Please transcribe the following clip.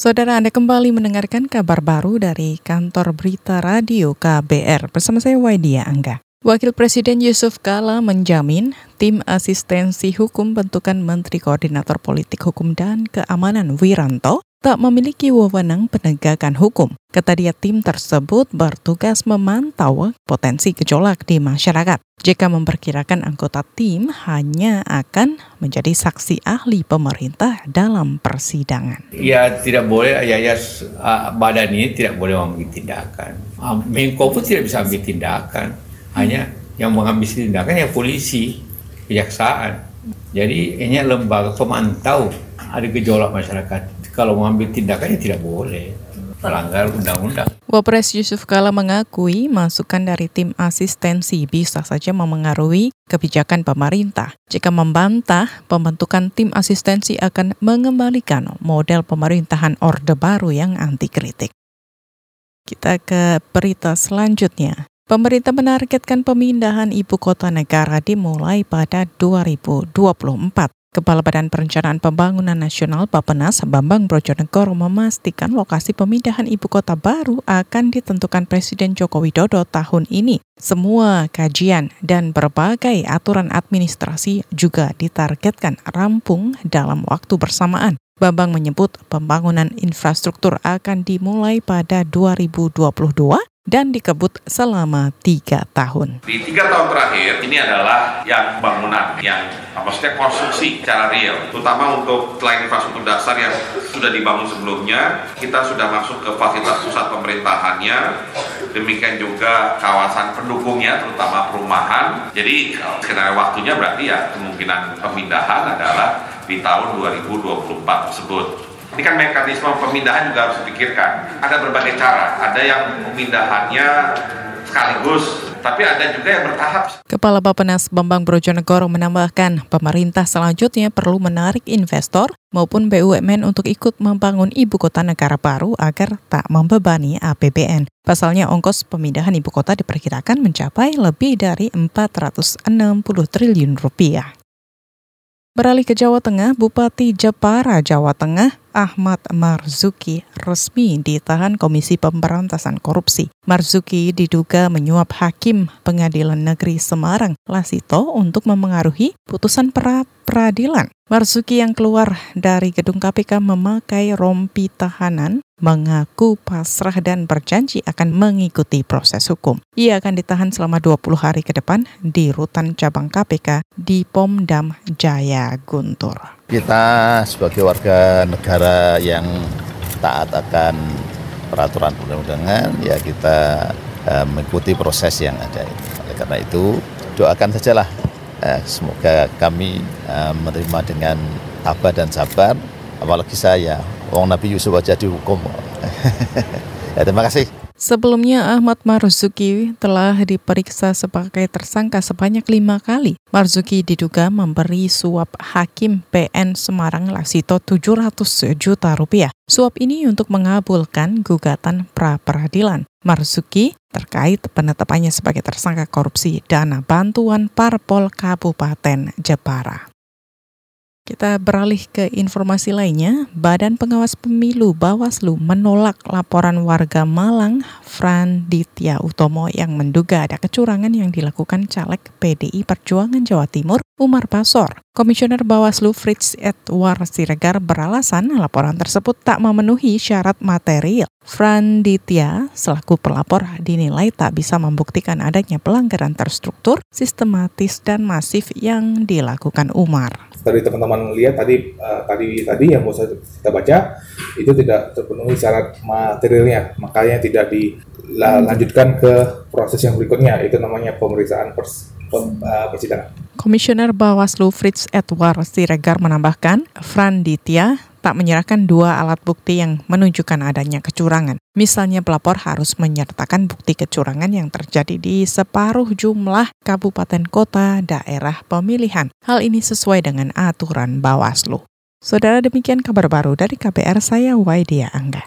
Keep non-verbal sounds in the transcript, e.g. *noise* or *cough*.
Saudara Anda kembali mendengarkan kabar baru dari kantor berita radio KBR bersama saya Waidia Angga. Wakil Presiden Yusuf Kala menjamin tim asistensi hukum bentukan Menteri Koordinator Politik Hukum dan Keamanan Wiranto tak memiliki wewenang penegakan hukum. Kata dia tim tersebut bertugas memantau potensi gejolak di masyarakat. Jika memperkirakan anggota tim hanya akan menjadi saksi ahli pemerintah dalam persidangan. Ya tidak boleh ya, ya badan ini tidak boleh mengambil tindakan. Menko pun tidak bisa ambil tindakan. Hanya yang mengambil tindakan ya polisi, kejaksaan. Jadi ini lembaga pemantau ada gejolak masyarakat kalau mengambil tindakannya tidak boleh melanggar undang-undang. Wapres Yusuf Kala mengakui masukan dari tim asistensi bisa saja memengaruhi kebijakan pemerintah. Jika membantah, pembentukan tim asistensi akan mengembalikan model pemerintahan Orde Baru yang anti kritik. Kita ke berita selanjutnya. Pemerintah menargetkan pemindahan ibu kota negara dimulai pada 2024. Kepala Badan Perencanaan Pembangunan Nasional Bapenas Bambang Brojonegoro memastikan lokasi pemindahan ibu kota baru akan ditentukan Presiden Joko Widodo tahun ini. Semua kajian dan berbagai aturan administrasi juga ditargetkan rampung dalam waktu bersamaan. Bambang menyebut pembangunan infrastruktur akan dimulai pada 2022 dan dikebut selama tiga tahun. Di tiga tahun terakhir ini adalah yang bangunan, yang maksudnya konstruksi secara real, terutama untuk selain infrastruktur dasar yang sudah dibangun sebelumnya, kita sudah masuk ke fasilitas pusat pemerintahannya, demikian juga kawasan pendukungnya, terutama perumahan. Jadi skenario waktunya berarti ya kemungkinan pemindahan adalah di tahun 2024 tersebut. Ini kan mekanisme pemindahan juga harus dipikirkan. Ada berbagai cara. Ada yang pemindahannya sekaligus, tapi ada juga yang bertahap. Kepala Bapenas Bambang Brojonegoro menambahkan, pemerintah selanjutnya perlu menarik investor maupun BUMN untuk ikut membangun ibu kota negara baru agar tak membebani APBN. Pasalnya ongkos pemindahan ibu kota diperkirakan mencapai lebih dari 460 triliun rupiah. Beralih ke Jawa Tengah, Bupati Jepara, Jawa Tengah, Ahmad Marzuki resmi ditahan Komisi Pemberantasan Korupsi. Marzuki diduga menyuap Hakim Pengadilan Negeri Semarang, Lasito, untuk memengaruhi putusan pra peradilan. Marzuki yang keluar dari gedung KPK memakai rompi tahanan mengaku pasrah dan berjanji akan mengikuti proses hukum. Ia akan ditahan selama 20 hari ke depan di rutan cabang KPK di Pomdam Jaya Guntur. Kita sebagai warga negara yang taat akan peraturan perundang-undangan, ya kita uh, mengikuti proses yang ada. Oleh karena itu, doakan sajalah Eh, semoga kami eh, menerima dengan tabah dan sabar. Apalagi saya, Wong Nabi Yusuf aja dihukum. *laughs* ya, terima kasih. Sebelumnya Ahmad Marzuki telah diperiksa sebagai tersangka sebanyak lima kali. Marzuki diduga memberi suap Hakim PN Semarang Lasito 700 juta rupiah. Suap ini untuk mengabulkan gugatan pra peradilan. Marzuki terkait penetapannya sebagai tersangka korupsi dana bantuan Parpol Kabupaten Jepara. Kita beralih ke informasi lainnya. Badan Pengawas Pemilu Bawaslu menolak laporan warga Malang Fran Ditya Utomo yang menduga ada kecurangan yang dilakukan caleg PDI Perjuangan Jawa Timur Umar Basor. Komisioner Bawaslu Fritz Edward Siregar beralasan laporan tersebut tak memenuhi syarat material. Fran Ditya selaku pelapor dinilai tak bisa membuktikan adanya pelanggaran terstruktur, sistematis, dan masif yang dilakukan Umar tadi teman-teman lihat tadi uh, tadi tadi yang mau kita baca itu tidak terpenuhi syarat materialnya makanya tidak dilanjutkan ke proses yang berikutnya itu namanya pemeriksaan pers, pem, uh, persidangan. Komisioner Bawaslu Fritz Edward Siregar menambahkan, Fran Ditya tak menyerahkan dua alat bukti yang menunjukkan adanya kecurangan. Misalnya pelapor harus menyertakan bukti kecurangan yang terjadi di separuh jumlah kabupaten kota daerah pemilihan. Hal ini sesuai dengan aturan Bawaslu. Saudara demikian kabar baru dari KPR saya Waidia Angga.